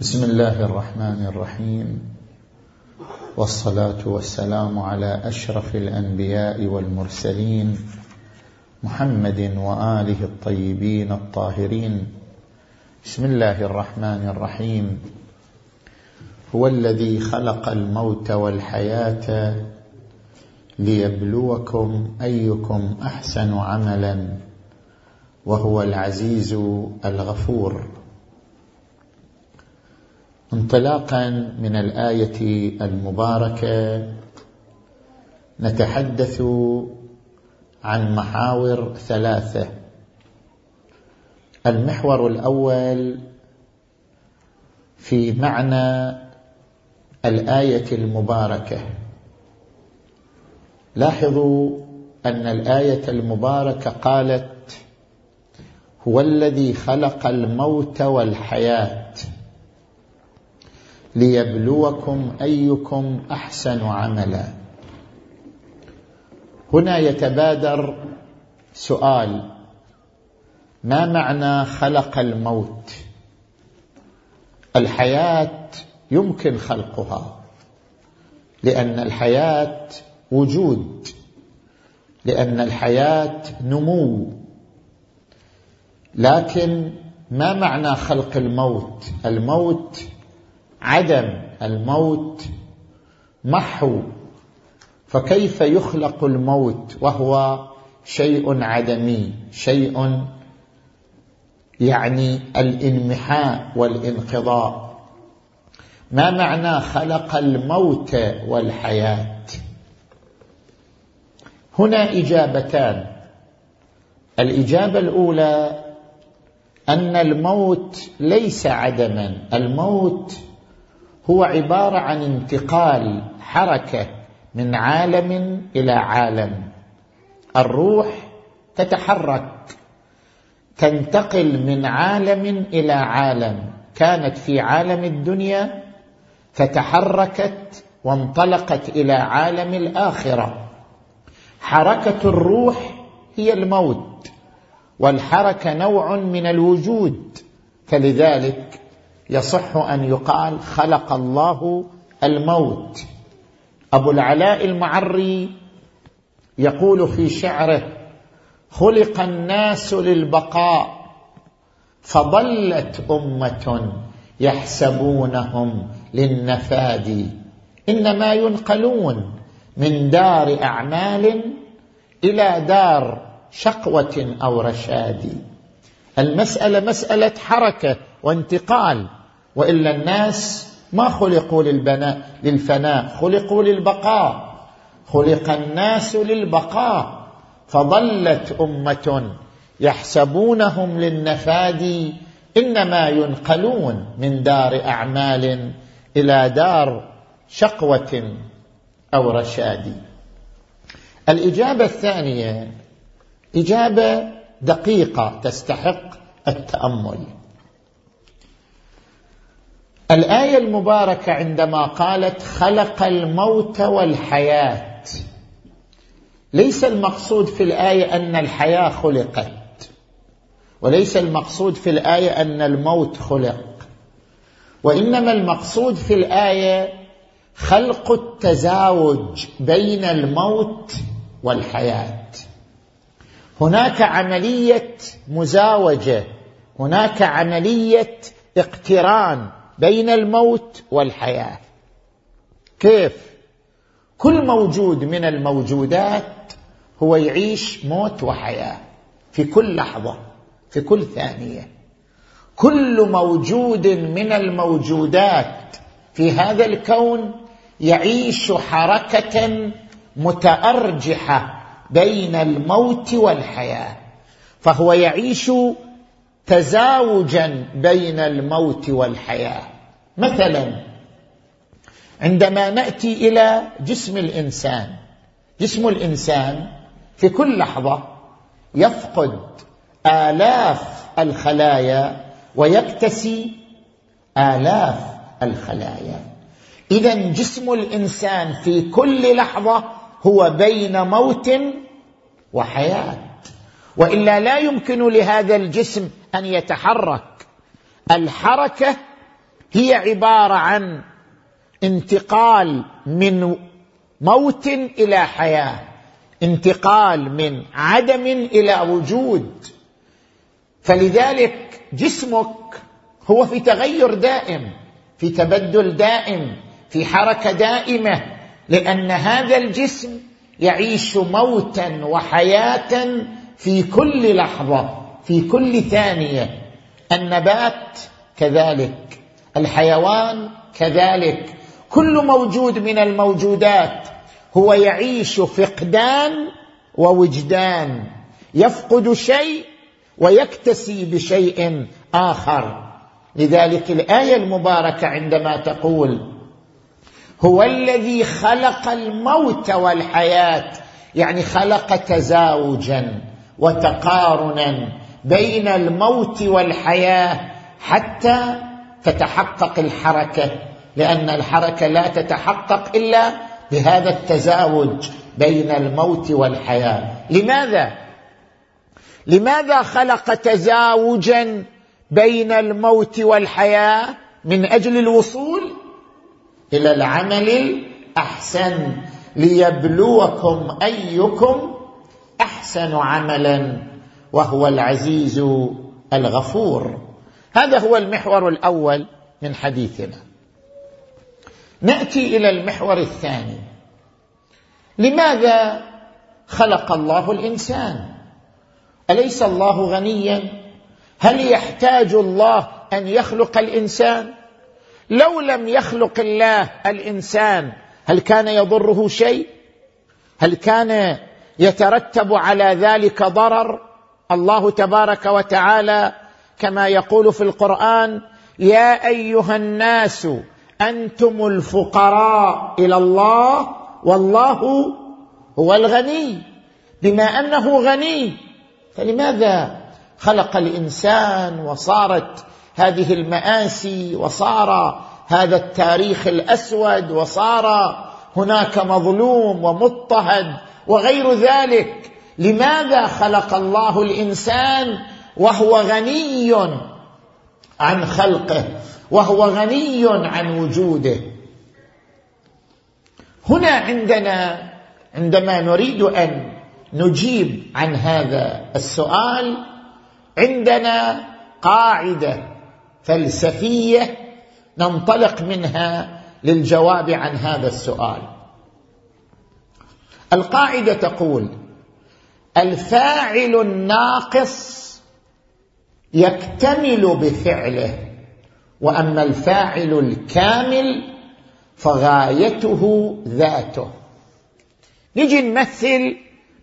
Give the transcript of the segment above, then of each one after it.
بسم الله الرحمن الرحيم. والصلاة والسلام على أشرف الأنبياء والمرسلين محمد وآله الطيبين الطاهرين. بسم الله الرحمن الرحيم. هو الذي خلق الموت والحياة ليبلوكم أيكم أحسن عملا وهو العزيز الغفور. انطلاقا من الآية المباركة نتحدث عن محاور ثلاثة. المحور الأول في معنى الآية المباركة. لاحظوا أن الآية المباركة قالت هو الذي خلق الموت والحياة. ليبلوكم أيكم أحسن عملا. هنا يتبادر سؤال ما معنى خلق الموت؟ الحياة يمكن خلقها لأن الحياة وجود لأن الحياة نمو. لكن ما معنى خلق الموت؟ الموت عدم الموت محو. فكيف يخلق الموت وهو شيء عدمي؟ شيء يعني الانمحاء والانقضاء. ما معنى خلق الموت والحياة؟ هنا إجابتان. الإجابة الأولى أن الموت ليس عدما. الموت هو عبارة عن انتقال حركة من عالم إلى عالم. الروح تتحرك تنتقل من عالم إلى عالم. كانت في عالم الدنيا فتحركت وانطلقت إلى عالم الآخرة. حركة الروح هي الموت والحركة نوع من الوجود. فلذلك يصح أن يقال خلق الله الموت. أبو العلاء المعري يقول في شعره خلق الناس للبقاء فضلت أمة يحسبونهم للنفاد. إنما ينقلون من دار أعمال إلى دار شقوة أو رشاد. المسألة مسألة حركة. وانتقال. وإلا الناس ما خلقوا للبناء للفناء خلقوا للبقاء. خلق الناس للبقاء. فظلت أمة يحسبونهم للنفاد إنما ينقلون من دار أعمال إلى دار شقوة أو رشاد. الإجابة الثانية إجابة دقيقة تستحق التأمل. الآية المباركة عندما قالت خلق الموت والحياة. ليس المقصود في الآية أن الحياة خلقت وليس المقصود في الآية أن الموت خلق. وإنما المقصود في الآية خلق التزاوج بين الموت والحياة. هناك عملية مزاوجة هناك عملية اقتران بين الموت والحياة. كيف؟ كل موجود من الموجودات هو يعيش موت وحياة في كل لحظة في كل ثانية. كل موجود من الموجودات في هذا الكون يعيش حركة متأرجحة بين الموت والحياة. فهو يعيش تزاوجا بين الموت والحياة. مثلا عندما نأتي إلى جسم الإنسان جسم الإنسان في كل لحظة يفقد آلاف الخلايا ويكتسي آلاف الخلايا. اذا جسم الإنسان في كل لحظة هو بين موت وحياة. وإلا لا يمكن لهذا الجسم أن يتحرك. الحركة هي عبارة عن انتقال من موت إلى حياة انتقال من عدم إلى وجود. فلذلك جسمك هو في تغير دائم في تبدل دائم في حركة دائمة لأن هذا الجسم يعيش موتا وحياة في كل لحظة في كل ثانية. النبات كذلك الحيوان كذلك. كل موجود من الموجودات هو يعيش فقدان ووجدان. يفقد شيء ويكتسي بشيء آخر. لذلك الآية المباركة عندما تقول هو الذي خلق الموت والحياة. يعني خلق تزاوجا. وتقارنا بين الموت والحياة حتى تتحقق الحركة لأن الحركة لا تتحقق إلا بهذا التزاوج بين الموت والحياة. لماذا؟ لماذا خلق تزاوجا بين الموت والحياة من أجل الوصول إلى العمل الأحسن ليبلوكم أيكم أحسن عملا وهو العزيز الغفور. هذا هو المحور الأول من حديثنا. نأتي إلى المحور الثاني. لماذا خلق الله الإنسان؟ أليس الله غنيا؟ هل يحتاج الله أن يخلق الإنسان؟ لو لم يخلق الله الإنسان هل كان يضره شيء؟ هل كان يترتب على ذلك ضرر الله تبارك وتعالى كما يقول في القرآن يا أيها الناس أنتم الفقراء إلى الله والله هو الغني. بما أنه غني فلماذا خلق الإنسان وصارت هذه المآسي وصار هذا التاريخ الأسود وصار هناك مظلوم ومضطهد؟ وغير ذلك. لماذا خلق الله الإنسان وهو غني عن خلقه وهو غني عن وجوده؟ هنا عندنا عندما نريد أن نجيب عن هذا السؤال عندنا قاعدة فلسفية ننطلق منها للجواب عن هذا السؤال. القاعدة تقول الفاعل الناقص يكتمل بفعله وأما الفاعل الكامل فغايته ذاته. نجي نمثل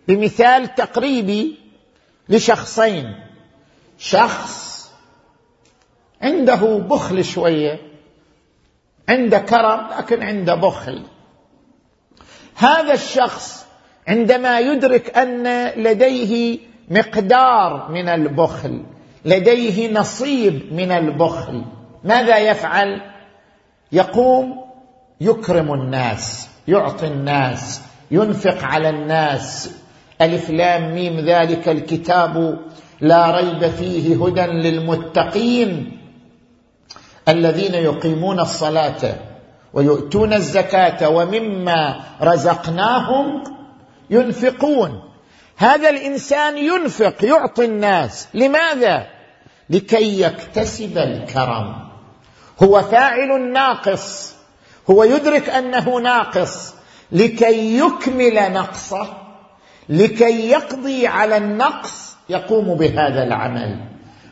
بمثال تقريبي لشخصين. شخص عنده بخل شوية عنده كرم لكن عنده بخل. هذا الشخص عندما يدرك أن لديه مقدار من البخل لديه نصيب من البخل ماذا يفعل؟ يقوم يكرم الناس يعطي الناس ينفق على الناس. ألف لام ميم ذلك الكتاب لا ريب فيه هدى للمتقين الذين يقيمون الصلاة. ويؤتون الزكاة ومما رزقناهم ينفقون. هذا الإنسان ينفق يعطي الناس. لماذا؟ لكي يكتسب الكرم. هو فاعل ناقص. هو يدرك أنه ناقص. لكي يكمل نقصه لكي يقضي على النقص يقوم بهذا العمل.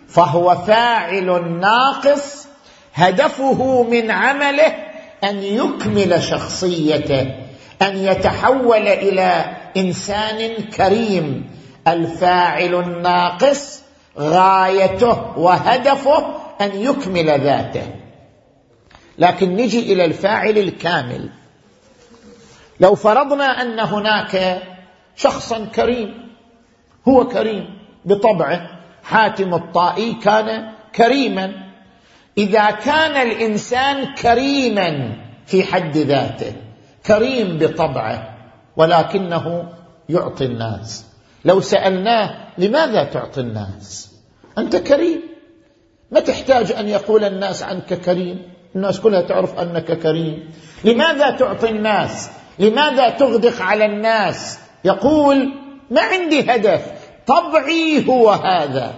فهو فاعل ناقص هدفه من عمله أن يكمل شخصيته أن يتحول إلى إنسان كريم الفاعل الناقص غايته وهدفه أن يكمل ذاته. لكن نجي إلى الفاعل الكامل. لو فرضنا أن هناك شخصا كريم هو كريم بطبعه حاتم الطائي كان كريما إذا كان الإنسان كريما في حد ذاته كريم بطبعه ولكنه يعطي الناس. لو سألناه لماذا تعطي الناس؟ أنت كريم. ما تحتاج أن يقول الناس عنك كريم. الناس كلها تعرف أنك كريم. لماذا تعطي الناس؟ لماذا تغدق على الناس؟ يقول ما عندي هدف طبعي هو هذا.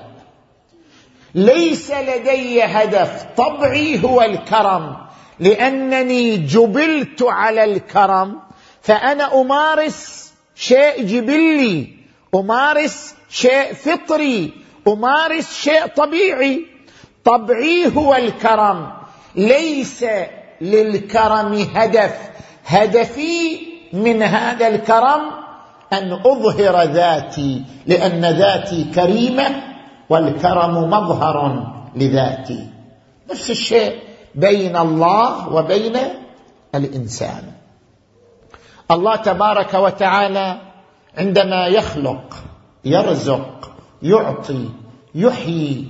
ليس لدي هدف. طبعي هو الكرم. لأنني جبلت على الكرم فأنا أمارس شيء جبلي أمارس شيء فطري أمارس شيء طبيعي. طبعي هو الكرم. ليس للكرم هدف. هدفي من هذا الكرم أن أظهر ذاتي لأن ذاتي كريمة. والكرم مظهر لذاتي. نفس الشيء بين الله وبين الإنسان. الله تبارك وتعالى عندما يخلق يرزق يعطي يحيي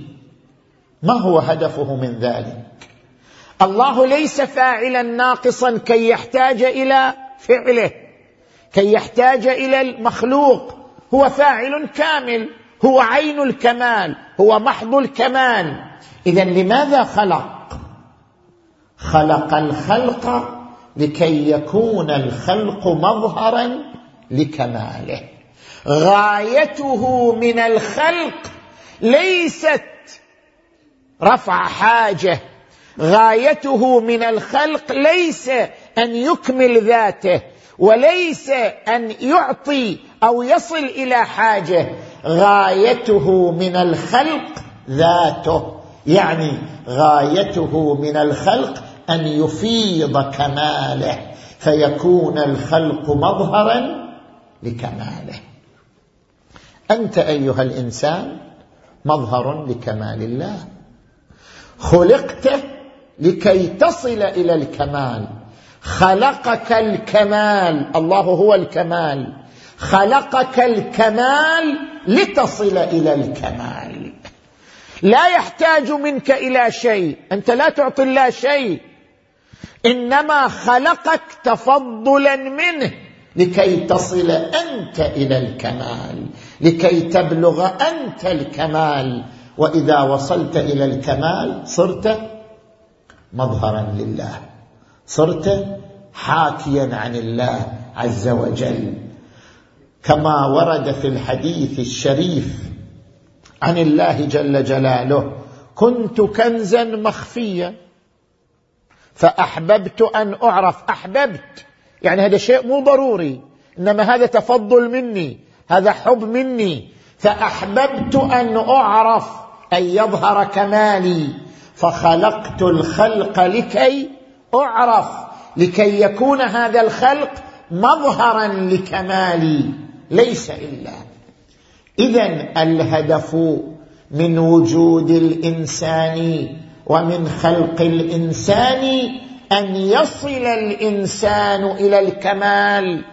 ما هو هدفه من ذلك؟ الله ليس فاعلا ناقصا كي يحتاج إلى فعله كي يحتاج إلى المخلوق. هو فاعل كامل. هو عين الكمال هو محض الكمال. اذا لماذا خلق؟ خلق الخلق لكي يكون الخلق مظهرا لكماله. غايته من الخلق ليست رفع حاجة. غايته من الخلق ليس أن يكمل ذاته وليس أن يعطي أو يصل إلى حاجة. غايته من الخلق ذاته. يعني غايته من الخلق أن يفيض كماله فيكون الخلق مظهرا لكماله. أنت أيها الإنسان مظهر لكمال الله. خلقت لكي تصل إلى الكمال. خلقك الكمال الله هو الكمال. خلقك الكمال لتصل إلى الكمال. لا يحتاج منك إلى شيء. أنت لا تعطي الله شيء. إنما خلقك تفضلا منه. لكي تصل أنت إلى الكمال. لكي تبلغ أنت الكمال. وإذا وصلت إلى الكمال صرت مظهرا لله. صرت حاكيا عن الله عز وجل. كما ورد في الحديث الشريف عن الله جل جلاله كنت كنزا مخفيا فأحببت أن أعرف. أحببت يعني هذا شيء مو ضروري إنما هذا تفضل مني هذا حب مني فأحببت أن أعرف ان يظهر كمالي فخلقت الخلق لكي أعرف لكي يكون هذا الخلق مظهرا لكمالي. ليس إلا. اذا الهدف من وجود الإنسان ومن خلق الإنسان أن يصل الإنسان إلى الكمال.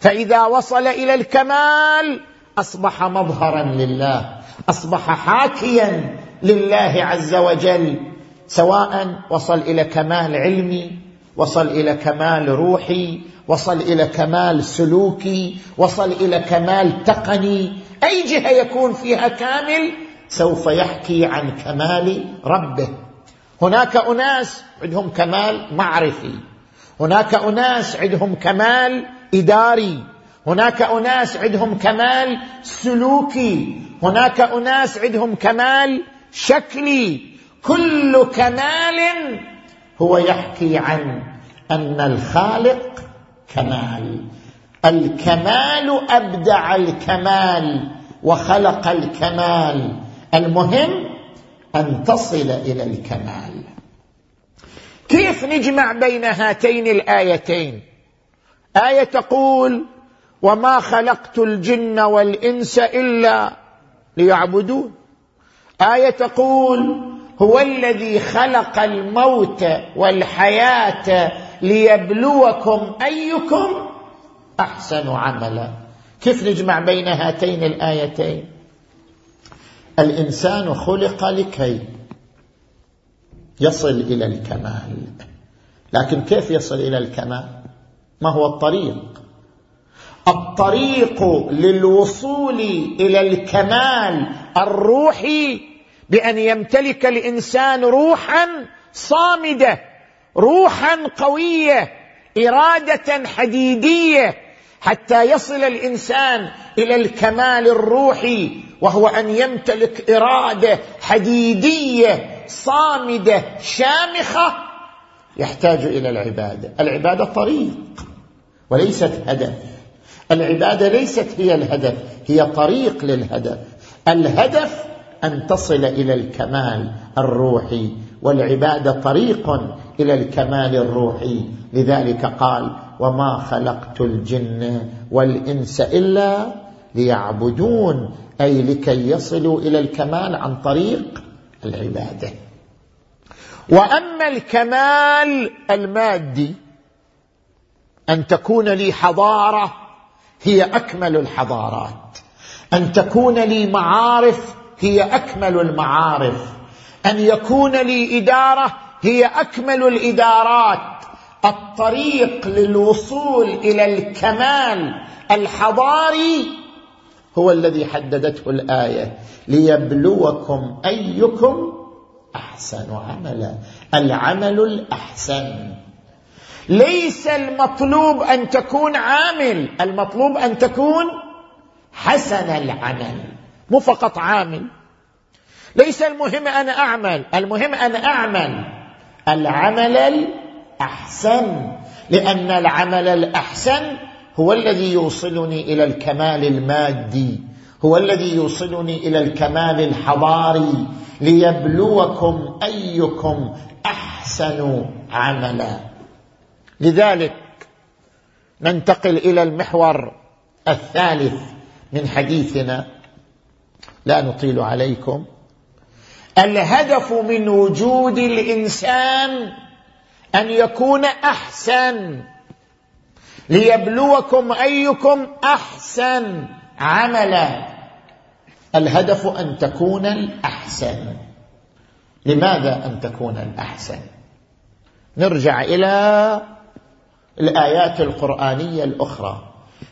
فإذا وصل إلى الكمال أصبح مظهرا لله أصبح حاكيا لله عز وجل سواء وصل إلى كمال علمي وصل إلى كمال روحي وصل إلى كمال سلوكي وصل إلى كمال تقني. أي جهة يكون فيها كامل سوف يحكي عن كمال ربه. هناك أناس عندهم كمال معرفي. هناك أناس عندهم كمال إداري. هناك أناس عندهم كمال سلوكي. هناك أناس عندهم كمال شكلي. كل كمال هو يحكي عن أن الخالق كمال الكمال أبدع الكمال وخلق الكمال. المهم أن تصل إلى الكمال. كيف نجمع بين هاتين الآيتين؟ آية تقول وما خلقت الجن والإنس إلا ليعبدون. آية تقول هو الذي خلق الموت والحياة ليبلوكم أيكم أحسن عملا. كيف نجمع بين هاتين الآيتين؟ الإنسان خلق لكي يصل إلى الكمال. لكن كيف يصل إلى الكمال؟ ما هو الطريق؟ الطريق للوصول إلى الكمال الروحي بأن يمتلك الإنسان روحا صامدة. روحا قوية إرادة حديدية حتى يصل الإنسان إلى الكمال الروحي وهو أن يمتلك إرادة حديدية صامدة شامخة يحتاج إلى العبادة. العبادة طريق وليست هدف. العبادة ليست هي الهدف هي طريق للهدف. الهدف أن تصل إلى الكمال الروحي والعبادة طريق إلى الكمال الروحي. لذلك قال وما خلقت الجن والإنس إلا ليعبدون. أي لكي يصلوا إلى الكمال عن طريق العبادة. وأما الكمال المادي أن تكون لي حضارة هي أكمل الحضارات. أن تكون لي معارف هي أكمل المعارف. أن يكون لي إدارة هي أكمل الإدارات الطريق للوصول إلى الكمال الحضاري هو الذي حددته الآية ليبلوكم أيكم أحسن عملا العمل الأحسن. ليس المطلوب أن تكون عامل المطلوب أن تكون حسن العمل مو فقط عامل. ليس المهم أنا أعمل المهم أن أعمل. العمل الأحسن لأن العمل الأحسن هو الذي يوصلني إلى الكمال المادي هو الذي يوصلني إلى الكمال الحضاري ليبلوكم أيكم أحسن عملا. لذلك ننتقل إلى المحور الثالث من حديثنا. لا نطيل عليكم. الهدف من وجود الإنسان أن يكون أحسن. ليبلوكم أيكم أحسن عملا. الهدف أن تكون الأحسن. لماذا أن تكون الأحسن؟ نرجع إلى الآيات القرآنية الأخرى.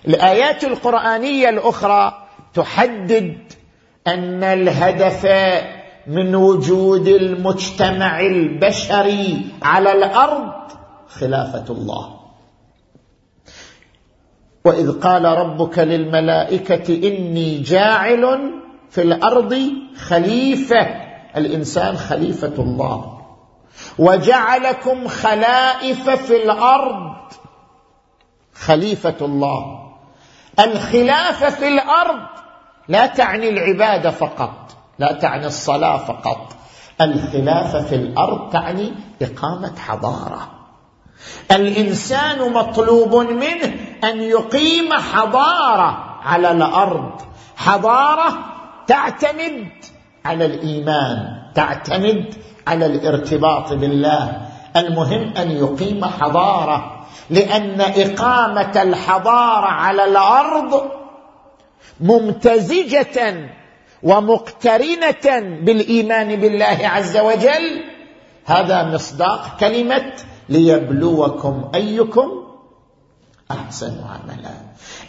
الآيات القرآنية الأخرى تحدد أن الهدف من وجود المجتمع البشري على الأرض خلافة الله. وإذ قال ربك للملائكة إني جاعل في الأرض خليفة الإنسان خليفة الله. وجعلكم خلائف في الأرض خليفة الله. الخلافه في الأرض لا تعني العبادة فقط. لا تعني الصلاة فقط. الخلافه في الأرض تعني إقامة حضارة. الإنسان مطلوب منه أن يقيم حضارة على الأرض. حضارة تعتمد على الإيمان تعتمد على الارتباط بالله. المهم أن يقيم حضارة لأن إقامة الحضارة على الأرض ممتزجة ومقترنة بالإيمان بالله عز وجل هذا مصداق كلمة ليبلوكم أيكم أحسن عملا.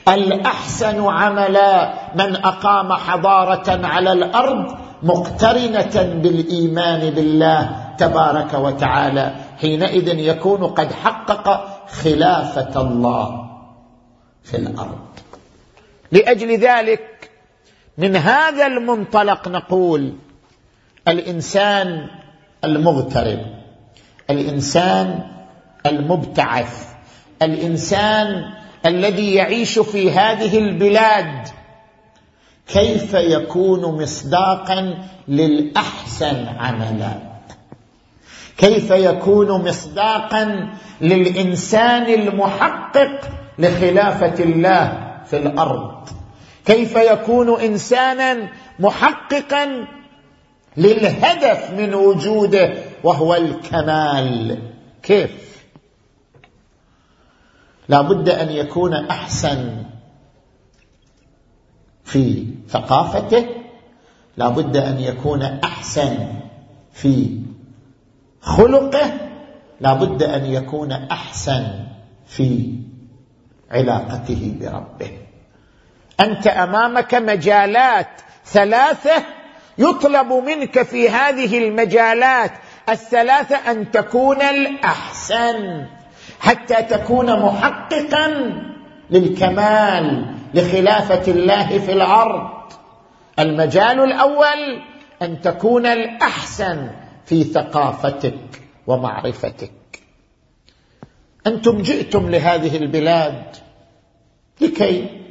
الأحسن عملا من أقام حضارة على الأرض مقترنة بالإيمان بالله تبارك وتعالى حينئذ يكون قد حقق خلافة الله في الأرض. لأجل ذلك من هذا المنطلق نقول الإنسان المغترب الإنسان المبتعث الإنسان الذي يعيش في هذه البلاد. كيف يكون مصداقا للأحسن عملا؟ كيف يكون مصداقا للإنسان المحقق لخلافة الله في الأرض؟ كيف يكون إنسانا محققا للهدف من وجوده وهو الكمال؟ كيف؟ لا بد أن يكون أحسن في ثقافته لا بد أن يكون أحسن في خلقه لا بد أن يكون أحسن في علاقته بربه. أنت أمامك مجالات ثلاثة يطلب منك في هذه المجالات الثلاثة أن تكون الأحسن حتى تكون محققا للكمال لخلافة الله في الأرض. المجال الأول أن تكون الأحسن في ثقافتك ومعرفتك. أنتم جئتم لهذه البلاد لكي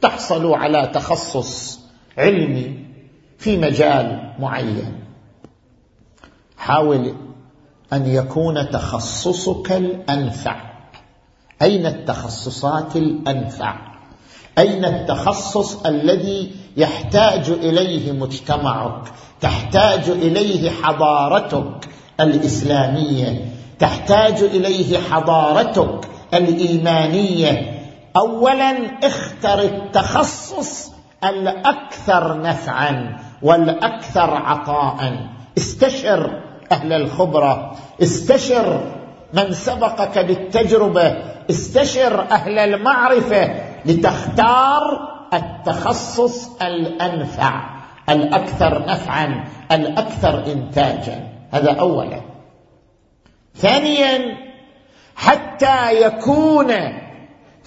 تحصلوا على تخصص علمي في مجال معين. حاول أن يكون تخصصك الأنفع. أين التخصصات الأنفع؟ أين التخصص الذي يحتاج إليه مجتمعك تحتاج إليه حضارتك الإسلامية تحتاج إليه حضارتك الإيمانية اولا اختر التخصص الأكثر نفعا والأكثر عطاء. استشر أهل الخبرة استشر من سبقك بالتجربة استشر أهل المعرفة لتختار التخصص الأنفع الأكثر نفعا الأكثر انتاجا. هذا اولا. ثانيا حتى يكون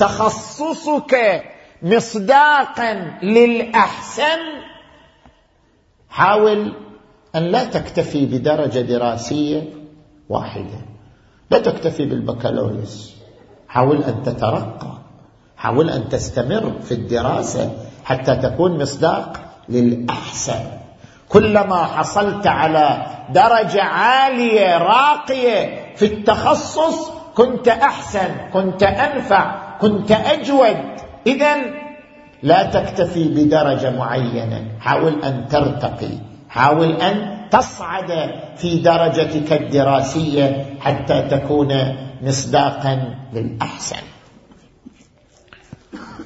تخصصك مصداقا للأحسن. حاول أن لا تكتفي بدرجة دراسية واحدة. لا تكتفي بالبكالوريوس. حاول أن تترقى. حاول أن تستمر في الدراسة حتى تكون مصداق للأحسن. كلما حصلت على درجة عالية راقية في التخصص كنت أحسن كنت أنفع. كنت أجود. اذا لا تكتفي بدرجة معينة. حاول أن ترتقي. حاول أن تصعد في درجتك الدراسية حتى تكون مصداقا للأحسن.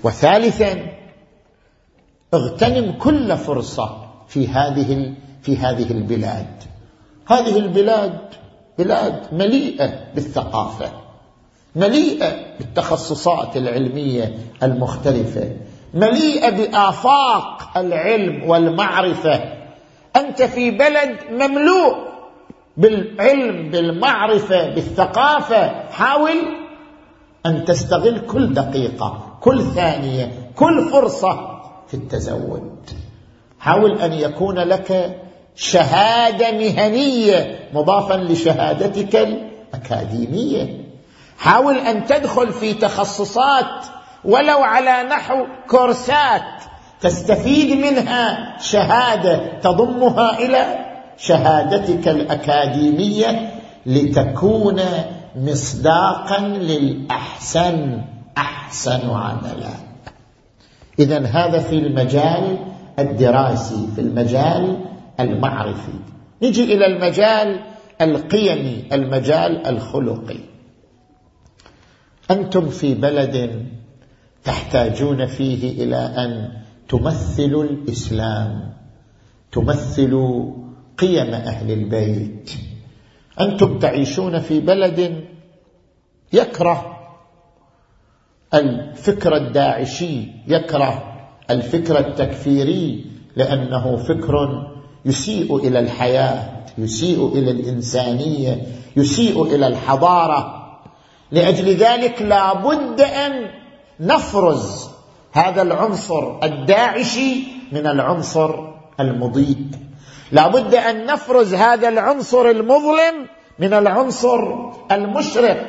وثالثا اغتنم كل فرصة في هذه في هذه البلاد. هذه البلاد بلاد مليئة بالثقافة. مليئة بالتخصصات العلمية المختلفة مليئة بآفاق العلم والمعرفة. أنت في بلد مملوء بالعلم بالمعرفة بالثقافة. حاول أن تستغل كل دقيقة كل ثانية كل فرصة في التزود. حاول أن يكون لك شهادة مهنية مضافا لشهادتك الأكاديمية. حاول أن تدخل في تخصصات ولو على نحو كورسات تستفيد منها شهادة تضمها إلى شهادتك الأكاديمية لتكون مصداقا للأحسن أحسن عملا. اذا هذا في المجال الدراسي في المجال المعرفي. نجي إلى المجال القيمي المجال الخلقي. أنتم في بلد تحتاجون فيه إلى أن تمثلوا الإسلام تمثلوا قيم أهل البيت. أنتم تعيشون في بلد يكره الفكر الداعشي يكره الفكر التكفيري لأنه فكر يسيء إلى الحياة يسيء إلى الإنسانية يسيء إلى الحضارة. لأجل ذلك لا بد أن نفرز هذا العنصر الداعشي من العنصر المضيء لا بد أن نفرز هذا العنصر المظلم من العنصر المشرق.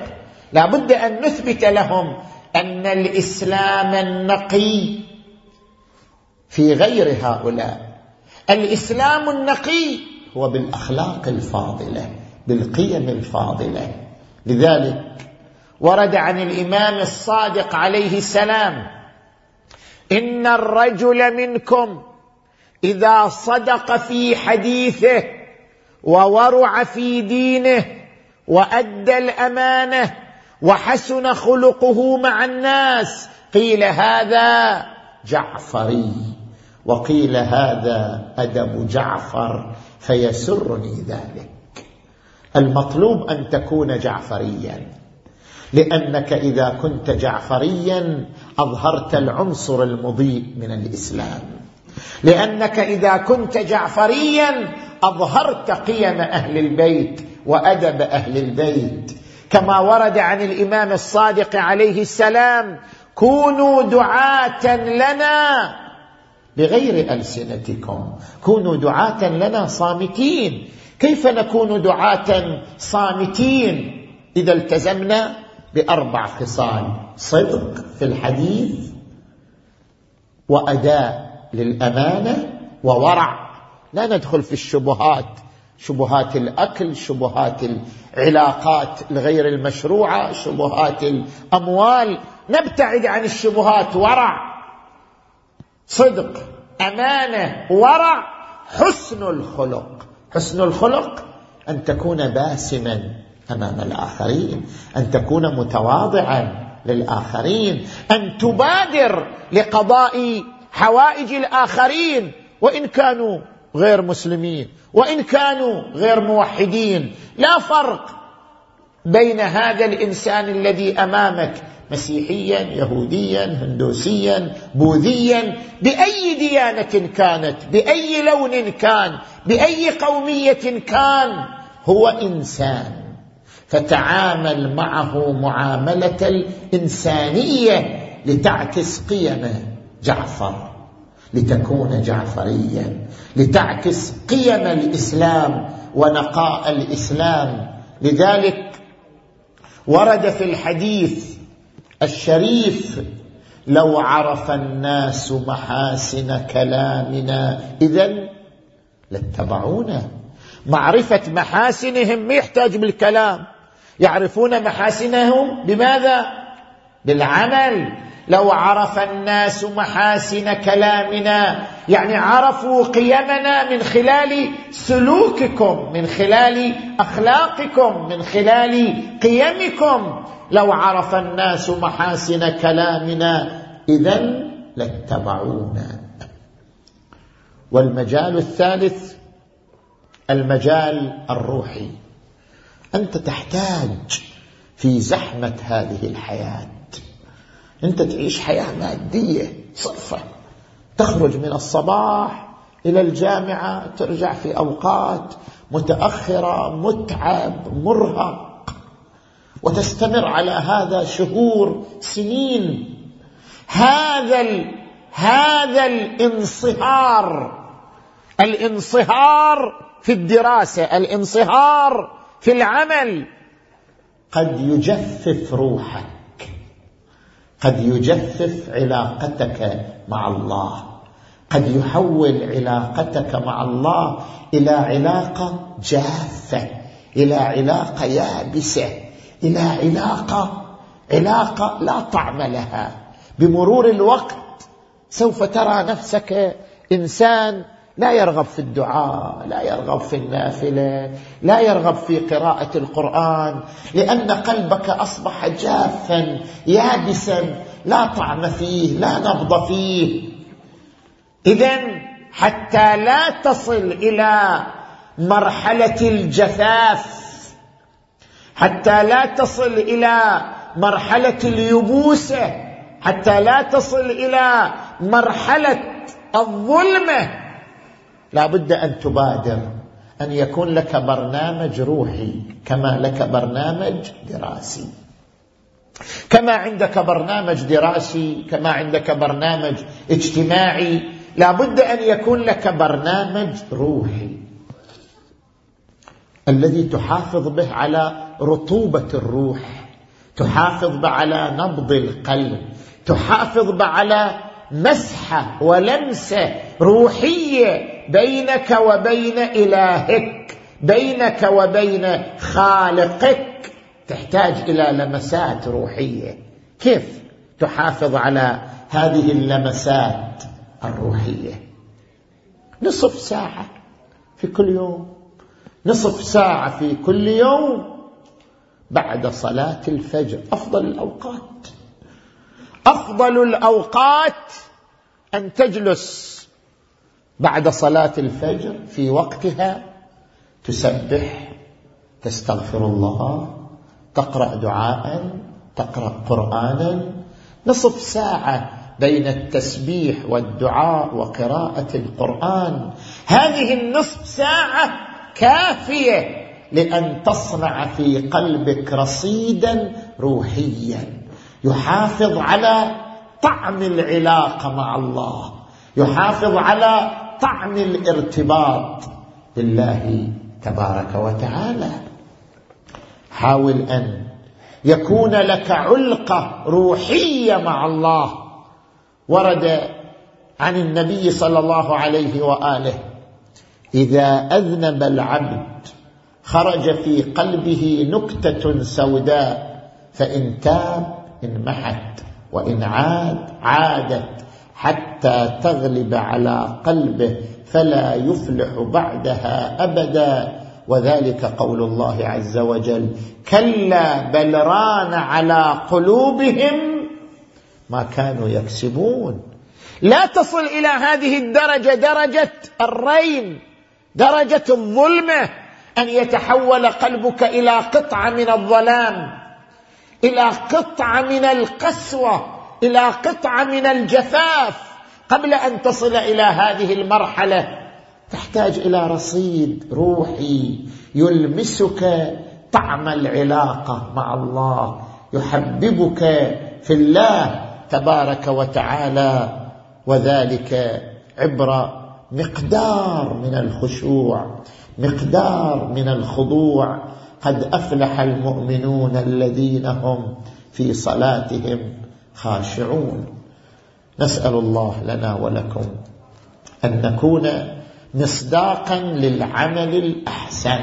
لا بد أن نثبت لهم أن الإسلام النقي في غير هؤلاء. الإسلام النقي هو بالأخلاق الفاضلة بالقيم الفاضلة. لذلك ورد عن الإمام الصادق عليه السلام إن الرجل منكم إذا صدق في حديثه وورع في دينه وأدى الأمانة وحسن خلقه مع الناس قيل هذا جعفري وقيل هذا أدب جعفر فيسرني ذلك. المطلوب أن تكون جعفريا. لأنك إذا كنت جعفريا أظهرت العنصر المضيء من الإسلام. لأنك إذا كنت جعفريا أظهرت قيم أهل البيت وأدب أهل البيت. كما ورد عن الإمام الصادق عليه السلام كونوا دعاة لنا بغير ألسنتكم. كونوا دعاة لنا صامتين كيف نكون دعاة صامتين إذا التزمنا؟ بأربع خصال صدق في الحديث وأداء للأمانة وورع. لا ندخل في الشبهات شبهات الأكل شبهات العلاقات الغير المشروعة شبهات الأموال. نبتعد عن الشبهات ورع صدق أمانة ورع حسن الخلق. حسن الخلق أن تكون باسما. أمام الآخرين. أن تكون متواضعا للآخرين. أن تبادر لقضاء حوائج الآخرين. وإن كانوا غير مسلمين. وإن كانوا غير موحدين. لا فرق بين هذا الإنسان الذي أمامك مسيحيا يهوديا هندوسيا بوذيا. بأي ديانة كانت بأي لون كان بأي قومية كان هو إنسان. فتعامل معه معاملة الإنسانية لتعكس قيم جعفر لتكون جعفريا لتعكس قيم الإسلام ونقاء الإسلام. لذلك ورد في الحديث الشريف لو عرف الناس محاسن كلامنا اذا لاتبعونا. معرفة محاسنهم ما يحتاج بالكلام. يعرفون محاسنهم بماذا؟ بالعمل. لو عرف الناس محاسن كلامنا يعني عرفوا قيمنا من خلال سلوككم من خلال أخلاقكم من خلال قيمكم. لو عرف الناس محاسن كلامنا اذا لاتبعونا. والمجال الثالث المجال الروحي. أنت تحتاج في زحمة هذه الحياة. أنت تعيش حياة مادية صرفة. تخرج من الصباح إلى الجامعة ترجع في أوقات متأخرة متعب مرهق. وتستمر على هذا شهور سنين. هذا ال... هذا الانصهار. الانصهار في الدراسة الانصهار في العمل. قد يجفف روحك. قد يجفف علاقتك مع الله. قد يحول علاقتك مع الله إلى علاقة جافة إلى علاقة يابسة إلى علاقة علاقة لا طعم لها. بمرور الوقت سوف ترى نفسك إنسان لا يرغب في الدعاء لا يرغب في النافلة لا يرغب في قراءة القرآن لأن قلبك أصبح جافا يابسا لا طعم فيه لا نبض فيه. اذا حتى لا تصل إلى مرحلة الجفاف حتى لا تصل إلى مرحلة اليبوسة حتى لا تصل إلى مرحلة الظلمة. لا بد أن تبادر أن يكون لك برنامج روحي كما لك برنامج دراسي. كما عندك برنامج دراسي كما عندك برنامج اجتماعي لا بد أن يكون لك برنامج روحي. الذي تحافظ به على رطوبة الروح تحافظ على نبض القلب تحافظ على مسحة ولمسة روحية بينك وبين إلهك بينك وبين خالقك. تحتاج إلى لمسات روحية. كيف تحافظ على هذه اللمسات الروحية؟ نصف ساعة في كل يوم. نصف ساعة في كل يوم بعد صلاة الفجر. أفضل الأوقات. أفضل الأوقات أن تجلس بعد صلاة الفجر في وقتها تسبح تستغفر الله تقرأ دعاء تقرأ قرانا. نصف ساعة بين التسبيح والدعاء وقراءة القرآن. هذه النصف ساعة كافية لأن تصنع في قلبك رصيدا روحيا. يحافظ على طعم العلاقة مع الله. يحافظ على طعم الارتباط بالله تبارك وتعالى. حاول أن يكون لك علقة روحية مع الله. ورد عن النبي صلى الله عليه وآله إذا أذنب العبد خرج في قلبه نكتة سوداء فإن تاب انمحت وإن عاد عادت حتى تغلب على قلبه فلا يفلح بعدها أبدا. وذلك قول الله عز وجل كلا بل ران على قلوبهم ما كانوا يكسبون. لا تصل إلى هذه الدرجة درجة الرين درجة الظلمة أن يتحول قلبك إلى قطعة من الظلام. إلى قطعه من القسوة إلى قطعه من الجفاف قبل أن تصل إلى هذه المرحلة. تحتاج إلى رصيد روحي يلمسك طعم العلاقة مع الله يحببك في الله تبارك وتعالى. وذلك عبر مقدار من الخشوع مقدار من الخضوع. قد أفلح المؤمنون الذين هم في صلاتهم خاشعون. نسأل الله لنا ولكم أن نكون مصداقا للعمل الأحسن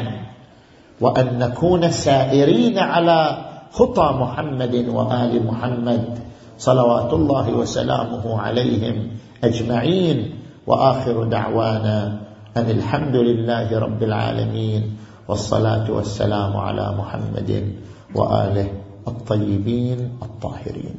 وأن نكون سائرين على خطى محمد وآل محمد صلوات الله وسلامه عليهم أجمعين. وآخر دعوانا أن الحمد لله رب العالمين والصلاة والسلام على محمد وآله الطيبين الطاهرين.